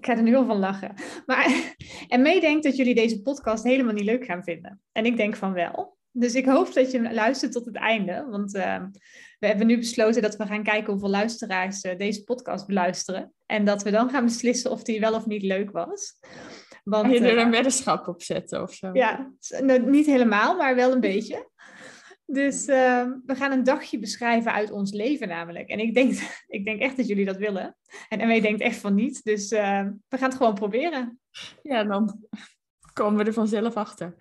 Ik ga er nu al van lachen. Maar, en mee denkt dat jullie deze podcast helemaal niet leuk gaan vinden. En ik denk van wel. Dus ik hoop dat je luistert tot het einde. Want uh, we hebben nu besloten dat we gaan kijken hoeveel luisteraars uh, deze podcast beluisteren. En dat we dan gaan beslissen of die wel of niet leuk was. Want, Ga je er uh, een weddenschap op zetten of zo? Ja, nou, niet helemaal, maar wel een beetje. Dus uh, we gaan een dagje beschrijven uit ons leven namelijk. En ik denk, ik denk echt dat jullie dat willen. En MW denkt echt van niet. Dus uh, we gaan het gewoon proberen. Ja, dan komen we er vanzelf achter.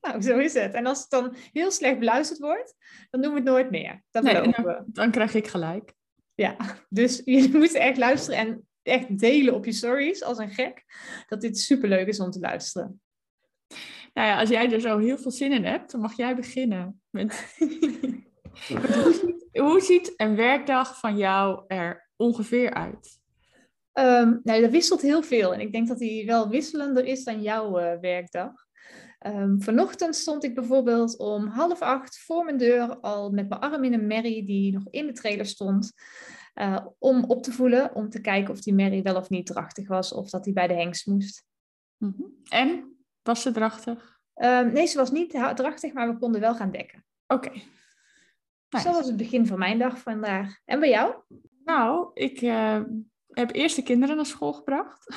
Nou, zo is het. En als het dan heel slecht beluisterd wordt, dan doen we het nooit meer. Dat nee, dan, we. dan krijg ik gelijk. Ja, dus jullie moeten echt luisteren en echt delen op je stories als een gek. Dat dit superleuk is om te luisteren. Nou ja, als jij er zo heel veel zin in hebt, dan mag jij beginnen. Met... hoe, ziet, hoe, ziet, een werkdag van jou er ongeveer uit? Um, nou, dat wisselt heel veel. En ik denk dat die wel wisselender is dan jouw uh, werkdag. Um, vanochtend stond ik bijvoorbeeld om half acht voor mijn deur al met mijn arm in een merrie die nog in de trailer stond. Uh, om op te voelen, om te kijken of die merrie wel of niet drachtig was of dat hij bij de hengst moest. Mm -hmm. En? Was ze drachtig? Um, nee, ze was niet drachtig, maar we konden wel gaan dekken. Oké. Okay. Nice. Zo was het begin van mijn dag vandaag. En bij jou? Nou, ik uh, heb eerst de kinderen naar school gebracht.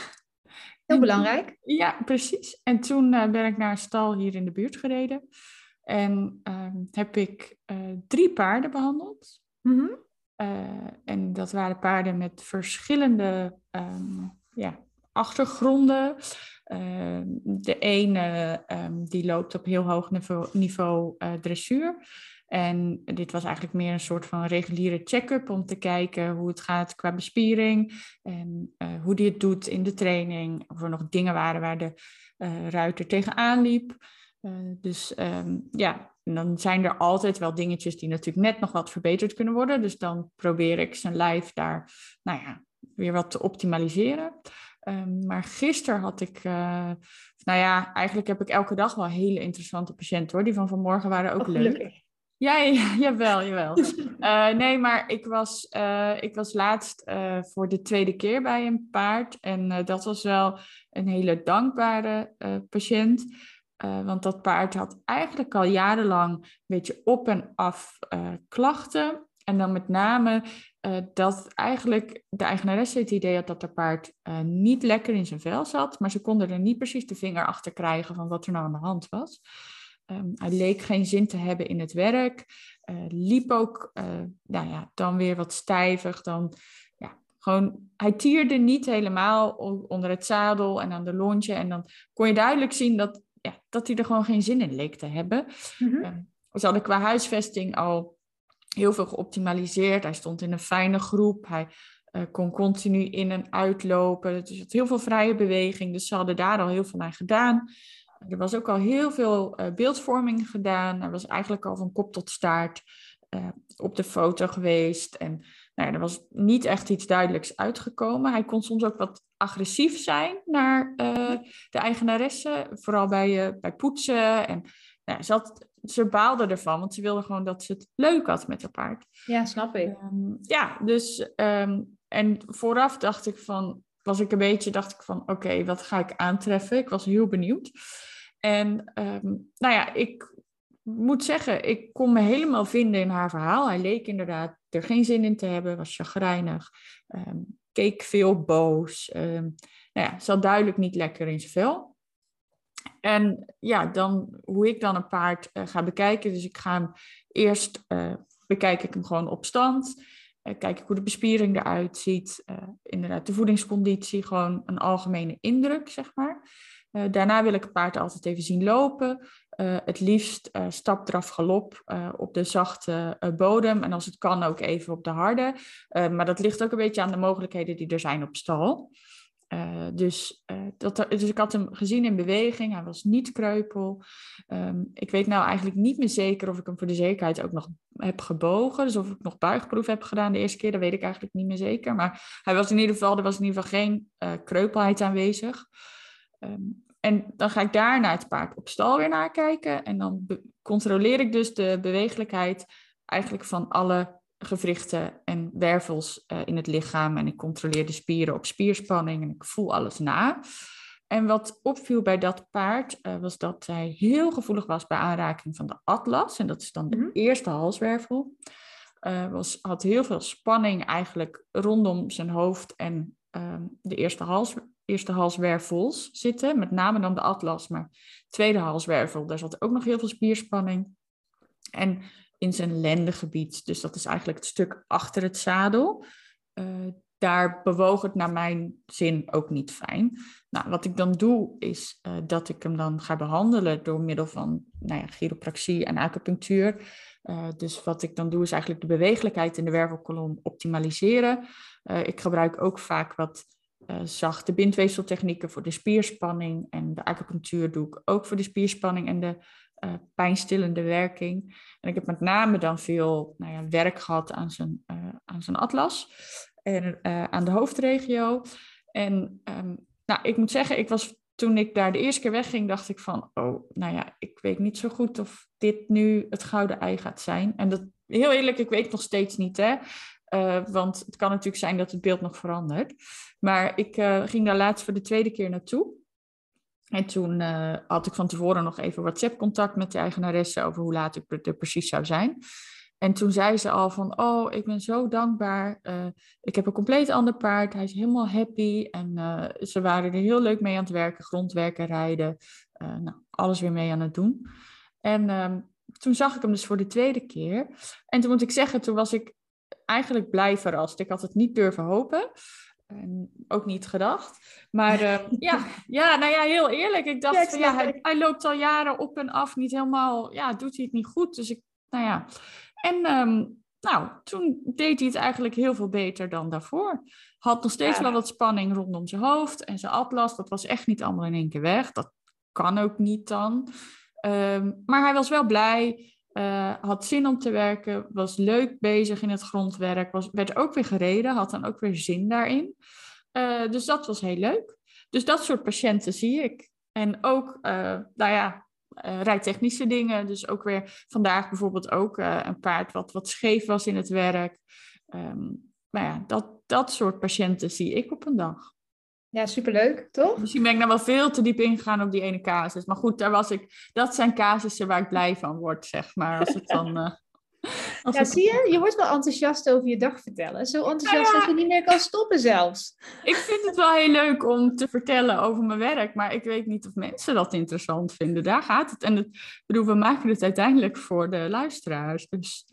Heel belangrijk. Ja, precies. En toen uh, ben ik naar een stal hier in de buurt gereden. En uh, heb ik uh, drie paarden behandeld. Mm -hmm. en dat waren paarden met verschillende um, ja, achtergronden. Uh, de ene um, die loopt op heel hoog niveau, uh, dressuur. En dit was eigenlijk meer een soort van reguliere check-up om te kijken hoe het gaat qua bespiering en uh, hoe die het doet in de training. Of er nog dingen waren waar de ruiter tegenaan liep. dus um, ja, en dan zijn er altijd wel dingetjes die natuurlijk net nog wat verbeterd kunnen worden. Dus dan probeer ik zijn lijf daar, nou ja, weer wat te optimaliseren. Um, maar gisteren had ik, uh, nou ja, eigenlijk heb ik elke dag wel hele interessante patiënten hoor. Die van vanmorgen waren ook oh, leuk. Ja, ja, jawel, jawel. uh, nee, maar ik was, uh, ik was laatst voor de tweede keer bij een paard. En dat was wel een hele dankbare patiënt. want dat paard had eigenlijk al jarenlang een beetje op en af klachten. En dan met name uh, dat eigenlijk de eigenaresse het idee had dat haar paard uh, niet lekker in zijn vel zat, maar ze konden er niet precies de vinger achter krijgen van wat er nou aan de hand was. Um, hij leek geen zin te hebben in het werk, uh, liep ook nou ja, dan weer wat stijvig, dan ja, gewoon, hij tierde niet helemaal onder het zadel en aan de lontje en dan kon je duidelijk zien dat, ja, dat hij er gewoon geen zin in leek te hebben. Mm -hmm. um, ze hadden qua huisvesting al heel veel geoptimaliseerd. Hij stond in een fijne groep. Hij uh, kon continu in en uitlopen. Dus had heel veel vrije beweging. Dus ze hadden daar al heel veel aan gedaan. Er was ook al heel veel uh, beeldvorming gedaan. Hij was eigenlijk al van kop tot staart uh, op de foto geweest. En nou ja, er was niet echt iets duidelijks uitgekomen. Hij kon soms ook wat agressief zijn naar de eigenaresse. Vooral bij, bij poetsen. En nou, ze had ze baalde ervan, want ze wilde gewoon dat ze het leuk had met haar paard. Ja, snap ik. Um, ja, dus um, en vooraf dacht ik van, was ik een beetje, dacht ik van, oké, okay, wat ga ik aantreffen? Ik was heel benieuwd. En um, nou ja, ik moet zeggen, ik kon me helemaal vinden in haar verhaal. Hij leek inderdaad er geen zin in te hebben, was chagrijnig, keek veel boos. nou ja, zat duidelijk niet lekker in zijn vel. En ja, dan hoe ik dan een paard uh, ga bekijken. Dus ik ga hem eerst uh, bekijk ik hem gewoon op stand. Uh, kijk ik hoe de bespiering eruit ziet. inderdaad, de voedingsconditie, gewoon een algemene indruk, zeg maar. daarna wil ik het paard altijd even zien lopen. het liefst uh, stapdraf galop op de zachte bodem. En als het kan ook even op de harde. maar dat ligt ook een beetje aan de mogelijkheden die er zijn op stal. Uh, dus, uh, dat, dus ik had hem gezien in beweging. Hij was niet kreupel. Um, ik weet nou eigenlijk niet meer zeker of ik hem voor de zekerheid ook nog heb gebogen. Dus of ik nog buigproef heb gedaan de eerste keer, dat weet ik eigenlijk niet meer zeker. Maar hij was in ieder geval, er was in ieder geval geen uh, kreupelheid aanwezig. Um, en dan ga ik daar naar het paard op stal weer naar kijken. En dan controleer ik dus de bewegelijkheid eigenlijk van alle gewrichten en wervels uh, in het lichaam. En ik controleer de spieren op spierspanning en ik voel alles na. En wat opviel bij dat paard uh, was dat hij heel gevoelig was bij aanraking van de atlas. En dat is dan de mm eerste halswervel. Uh, was, had heel veel spanning eigenlijk rondom zijn hoofd en uh, de eerste, hals, eerste halswervels zitten. Met name dan de atlas, maar tweede halswervel, daar zat ook nog heel veel spierspanning. En in zijn lendengebied. Dus dat is eigenlijk het stuk achter het zadel. Uh, daar bewoog het naar mijn zin ook niet fijn. Nou, wat ik dan doe, is uh, dat ik hem dan ga behandelen door middel van nou ja, chiropractie en acupunctuur. Uh, dus wat ik dan doe, is eigenlijk de bewegelijkheid in de wervelkolom optimaliseren. ik gebruik ook vaak wat zachte bindweefseltechnieken voor de spierspanning. En de acupunctuur doe ik ook voor de spierspanning en de uh, pijnstillende werking. En ik heb met name dan veel nou ja, werk gehad aan zijn, uh, aan zijn atlas en uh, aan de hoofdregio. En um, nou, ik moet zeggen, ik was toen ik daar de eerste keer wegging, dacht ik van, oh, nou ja, ik weet niet zo goed of dit nu het gouden ei gaat zijn. En dat, heel eerlijk, ik weet nog steeds niet, hè. Want het kan natuurlijk zijn dat het beeld nog verandert. Maar ik ging daar laatst voor de tweede keer naartoe. En toen uh, had ik van tevoren nog even WhatsApp-contact met de eigenaresse over hoe laat ik er precies zou zijn. En toen zei ze al van, oh, ik ben zo dankbaar. Uh, ik heb een compleet ander paard. Hij is helemaal happy. En uh, ze waren er heel leuk mee aan het werken, grondwerken, rijden. nou, alles weer mee aan het doen. En ehm, toen zag ik hem dus voor de tweede keer. En toen moet ik zeggen, toen was ik eigenlijk blij verrast. Ik had het niet durven hopen. En ook niet gedacht. Maar uh, ja, ja, nou ja, heel eerlijk. Ik dacht, ja, van, ja hij, hij, loopt al jaren op en af, niet helemaal, ja, doet hij het niet goed. Dus ik, nou ja. En um, nou, toen deed hij het eigenlijk heel veel beter dan daarvoor. Had nog steeds wel wat spanning rondom zijn hoofd en zijn atlas. Dat was echt niet allemaal in één keer weg. Dat kan ook niet dan. Um, maar hij was wel blij. Uh, had zin om te werken, was leuk bezig in het grondwerk, was, werd ook weer gereden, had dan ook weer zin daarin. Uh, dus dat was heel leuk. Dus dat soort patiënten zie ik. En ook, uh, nou ja, rijtechnische dingen. Dus ook weer vandaag bijvoorbeeld ook een paard wat, wat scheef was in het werk. Um, nou ja, dat, dat soort patiënten zie ik op een dag. Ja, superleuk, toch? Misschien ben ik nou wel veel te diep ingegaan op die ene casus. Maar goed, daar was ik, dat zijn casussen waar ik blij van word, zeg maar. Als het dan... Uh, als ja, zie je? Je wordt wel enthousiast over je dag vertellen. Zo enthousiast dat je niet meer kan stoppen zelfs. Ik vind het wel heel leuk om te vertellen over mijn werk. Maar ik weet niet of mensen dat interessant vinden. Daar gaat het. En het, bedoel, we maken het uiteindelijk voor de luisteraars. Dus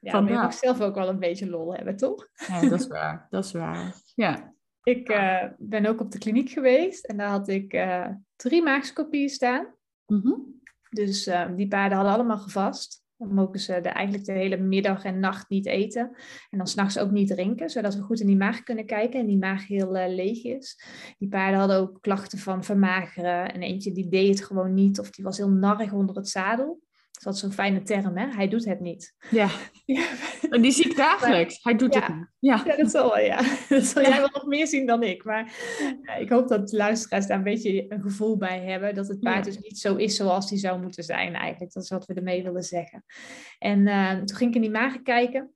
ja, maar je mag zelf ook wel een beetje lol hebben, toch? Ja, dat is waar. Dat is waar. Ja. Ik uh, ben ook op de kliniek geweest en daar had ik uh, drie maagscopieën staan. Mm -hmm. Dus uh, die paarden hadden allemaal gevast. Dan mogen ze de, eigenlijk de hele middag en nacht niet eten. En dan s'nachts ook niet drinken, zodat we goed in die maag kunnen kijken en die maag heel leeg is. Die paarden hadden ook klachten van vermageren. En eentje die deed het gewoon niet of die was heel narrig onder het zadel. Dat is zo'n fijne term, hè? Hij doet het niet. Ja. ja. En die zie ik dagelijks. Hij doet het niet. Ja. ja, dat zal wel, ja. Dat zal jij wel nog meer zien dan ik. Maar ik hoop dat de luisteraars daar een beetje een gevoel bij hebben. Dat het paard dus niet zo is zoals die zou moeten zijn eigenlijk. Dat is wat we ermee willen zeggen. En uh, toen ging ik in die magen kijken.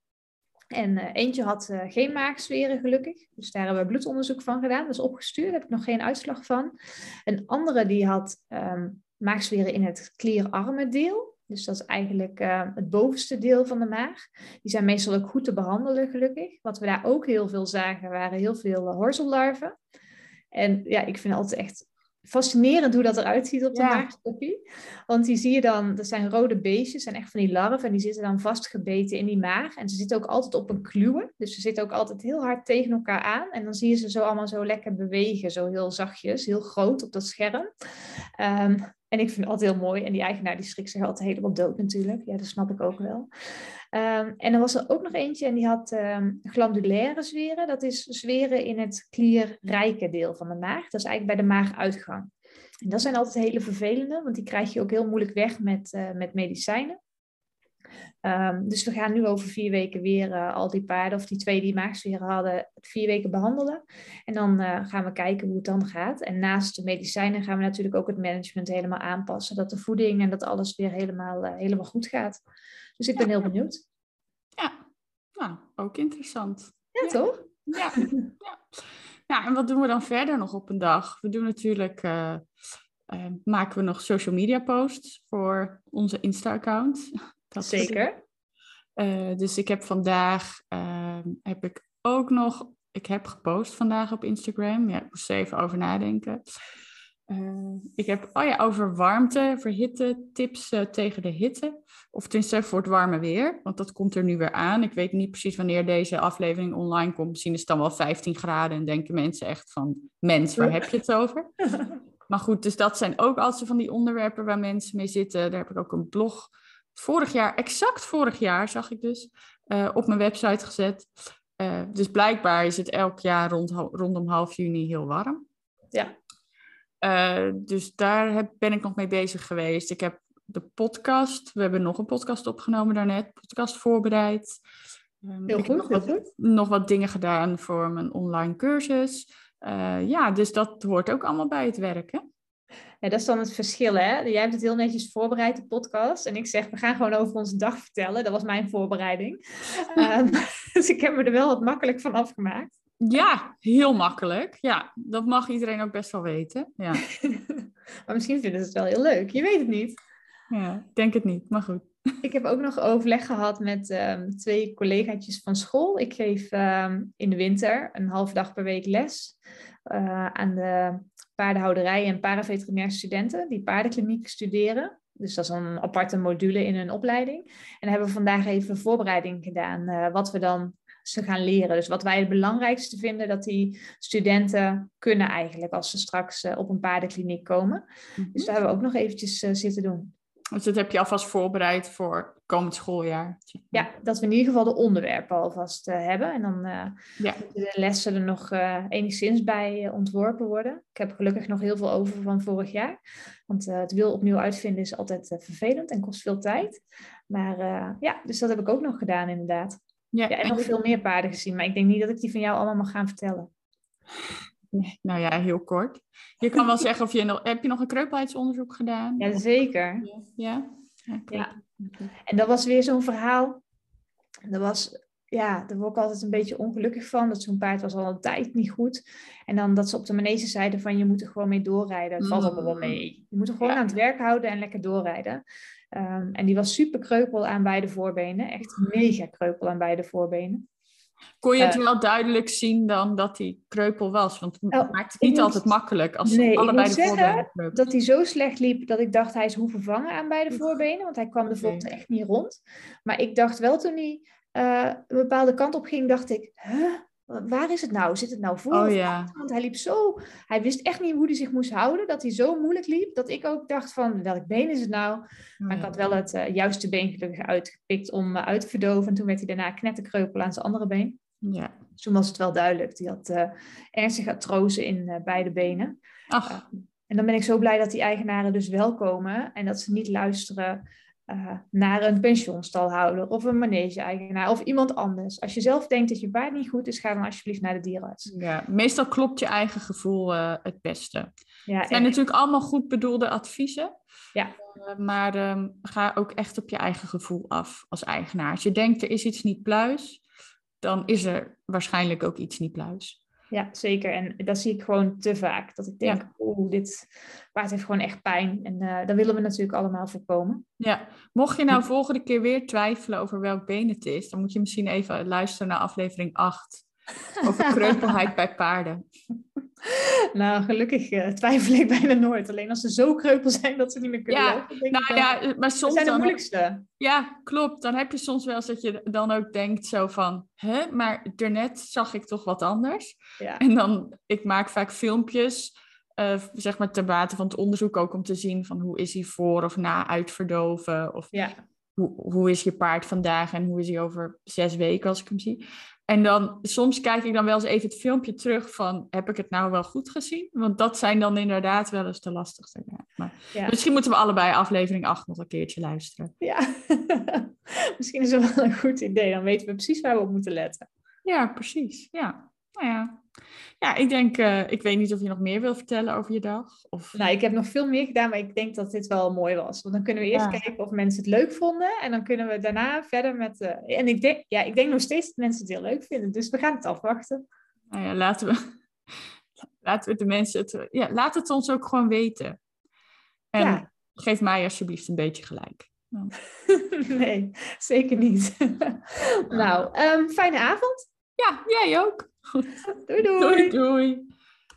En uh, eentje had uh, geen maagsferen gelukkig. Dus daar hebben we bloedonderzoek van gedaan. Dat is opgestuurd. Daar heb ik nog geen uitslag van. Een andere die had um, maagsferen in het klierarme deel. Dus dat is eigenlijk uh, het bovenste deel van de maag. Die zijn meestal ook goed te behandelen, gelukkig. Wat we daar ook heel veel zagen, waren heel veel uh, horzellarven. En ja, ik vind het altijd echt fascinerend hoe dat eruit ziet op de ja. maagscopie. Want die zie je dan, dat zijn rode beestjes, zijn echt van die larven. En die zitten dan vastgebeten in die maag. En ze zitten ook altijd op een kluwen. Dus ze zitten ook altijd heel hard tegen elkaar aan. En dan zie je ze zo allemaal zo lekker bewegen, zo heel zachtjes, heel groot op dat scherm. Um, En ik vind het altijd heel mooi. En die eigenaar die schrikt zich altijd helemaal dood natuurlijk. Ja, dat snap ik ook wel. Ehm, en dan was er ook nog eentje en die had um, glandulaire zweren. Dat is zweren in het klierrijke deel van de maag. Dat is eigenlijk bij de maaguitgang. En dat zijn altijd hele vervelende, want die krijg je ook heel moeilijk weg met, uh, met medicijnen. Um, dus we gaan nu over vier weken weer uh, al die paarden, of die twee die maagzweren hadden, vier weken behandelen. En dan uh, gaan we kijken hoe het dan gaat. En naast de medicijnen gaan we natuurlijk ook het management helemaal aanpassen. Dat de voeding en dat alles weer helemaal, uh, helemaal goed gaat. Dus ik ben heel benieuwd. Ja, nou, ook interessant. Ja, ja. toch? Ja. ja. ja, en wat doen we dan verder nog op een dag? We doen natuurlijk, maken we nog social media posts voor onze Insta-account. Dat Zeker. Uh, dus ik heb vandaag, uh, heb ik ook nog, ik heb gepost vandaag op Instagram. Ja, ik moest even over nadenken. Uh, ik heb, oh ja, over warmte, verhitte, tips tegen de hitte. Of tenminste voor het warme weer, want dat komt er nu weer aan. Ik weet niet precies wanneer deze aflevering online komt. Misschien is het dan wel 15 graden en denken mensen echt van, mens, waar heb je het over? maar goed, dus dat zijn ook altijd van die onderwerpen waar mensen mee zitten. Daar heb ik ook een blog vorig jaar, exact vorig jaar, zag ik dus, uh, op mijn website gezet. Uh, dus blijkbaar is het elk jaar rond, rondom half juni heel warm. Ja. Uh, dus daar heb, ben ik nog mee bezig geweest. Ik heb de podcast, we hebben nog een podcast opgenomen daarnet, podcast voorbereid. Um, heel goed, nog, wat, nog wat dingen gedaan voor mijn online cursus. ja, dus dat hoort ook allemaal bij het werken. Ja, dat is dan het verschil, hè? Jij hebt het heel netjes voorbereid, de podcast. En ik zeg, we gaan gewoon over onze dag vertellen. Dat was mijn voorbereiding. um, dus ik heb me er wel wat makkelijk van afgemaakt. Ja, heel makkelijk. Ja, dat mag iedereen ook best wel weten. Ja. maar misschien vinden ze het wel heel leuk. Je weet het niet. Ja, ik denk het niet, maar goed. Ik heb ook nog overleg gehad met um, twee collegaatjes van school. Ik geef um, in de winter een half dag per week les uh, aan de paardenhouderij en paraveterinair studenten die paardenkliniek studeren. Dus dat is een aparte module in hun opleiding. En dan hebben we vandaag even voorbereiding gedaan, uh, wat we dan ze gaan leren. Dus wat wij het belangrijkste vinden dat die studenten kunnen eigenlijk als ze straks uh, op een paardenkliniek komen. Dus daar hebben we ook nog eventjes uh, zitten doen. Dus dat heb je alvast voorbereid voor komend schooljaar? Ja, dat we in ieder geval de onderwerpen alvast uh, hebben. En dan uh, ja. de lessen er nog uh, enigszins bij ontworpen worden. Ik heb gelukkig nog heel veel over van vorig jaar. Want het wil opnieuw uitvinden is altijd vervelend en kost veel tijd. Maar ja, dus dat heb ik ook nog gedaan inderdaad. Ja, ja en nog veel meer paarden gezien. Maar ik denk niet dat ik die van jou allemaal mag gaan vertellen. Nou ja, heel kort. Je kan wel zeggen of je nog... Heb je nog een kreupelheidsonderzoek gedaan? Jazeker. Ja? Ja. ja. En dat was weer zo'n verhaal. Dat was... Ja, daar word ik altijd een beetje ongelukkig van. Dat zo'n paard was al een tijd niet goed. En dan dat ze op de manege zeiden van... Je moet er gewoon mee doorrijden. Het valt allemaal wel mee. Je moet er gewoon ja. aan het werk houden en lekker doorrijden. Um, en die was super kreupel aan beide voorbenen. Echt mega kreupel aan beide voorbenen. Kon je het uh, wel duidelijk zien dan dat hij kreupel was? Want het oh, maakt het niet altijd makkelijk als nee, allebei ik de voorbenen kreupel. dat hij zo slecht liep dat ik dacht hij is hoe vervangen aan beide voorbenen. Want hij kwam bijvoorbeeld okay. echt niet rond. Maar ik dacht wel toen hij uh, een bepaalde kant op ging, dacht ik... Huh? Waar is het nou? Zit het nou voor? Oh, ja. Want hij liep zo... Hij wist echt niet hoe hij zich moest houden. Dat hij zo moeilijk liep. Dat ik ook dacht van, welk been is het nou? Maar ik had wel het uh, juiste been gelukkig uitgepikt om uh, uit te verdoven. En toen werd hij daarna knetterkreupel aan zijn andere been. Ja. Dus toen was het wel duidelijk. Die had uh, ernstige artrose in beide benen. Ach. en dan ben ik zo blij dat die eigenaren dus wel komen. En dat ze niet luisteren uh, naar een pensioenstalhouder of een manege-eigenaar of iemand anders. Als je zelf denkt dat je paard niet goed is, ga dan alsjeblieft naar de dierenarts. Ja, meestal klopt je eigen gevoel uh, het beste. Ja, het zijn echt. natuurlijk allemaal goed bedoelde adviezen. Ja. Uh, maar um, ga ook echt op je eigen gevoel af als eigenaar. Als je denkt er is iets niet pluis, dan is er waarschijnlijk ook iets niet pluis. Ja, zeker. En dat zie ik gewoon te vaak. Dat ik denk, ja. oeh, dit paard heeft gewoon echt pijn. En uh, dat willen we natuurlijk allemaal voorkomen. Ja, mocht je nou volgende keer weer twijfelen over welk been het is, dan moet je misschien even luisteren naar aflevering 8. Over kreupelheid bij paarden. Nou, gelukkig uh, twijfel ik bijna nooit. Alleen als ze zo kreupel zijn dat ze niet meer kunnen ja, lopen. Nou ja, maar soms zijn de moeilijkste. Ja, klopt. Dan heb je soms wel eens dat je dan ook denkt zo van... Hè, maar daarnet zag ik toch wat anders. Ja. En dan, ik maak vaak filmpjes uh, zeg maar ter bate van het onderzoek ook om te zien van hoe is hij voor of na uitverdoven. Of ja. hoe, hoe is je paard vandaag en hoe is hij over zes weken als ik hem zie. En dan soms kijk ik dan wel eens even het filmpje terug van heb ik het nou wel goed gezien? Want dat zijn dan inderdaad wel eens de lastigste. Ja. Maar Misschien moeten we allebei aflevering 8 nog een keertje luisteren. Ja, misschien is het wel een goed idee. Dan weten we precies waar we op moeten letten. Ja, precies. Ja, nou ja. Ja, ik denk, uh, ik weet niet of je nog meer wil vertellen over je dag. Of... Nou, ik heb nog veel meer gedaan, maar ik denk dat dit wel mooi was. Want dan kunnen we eerst kijken of mensen het leuk vonden. En dan kunnen we daarna verder met... Uh, en ik denk, ja, ik denk nog steeds dat mensen het heel leuk vinden. Dus we gaan het afwachten. Nou ja, laten we, laten we de mensen het... Ja, laat het ons ook gewoon weten. En ja. geef mij alsjeblieft een beetje gelijk. nee, zeker niet. nou, um, fijne avond. Ja, jij ook. Doei doei. Doei doei.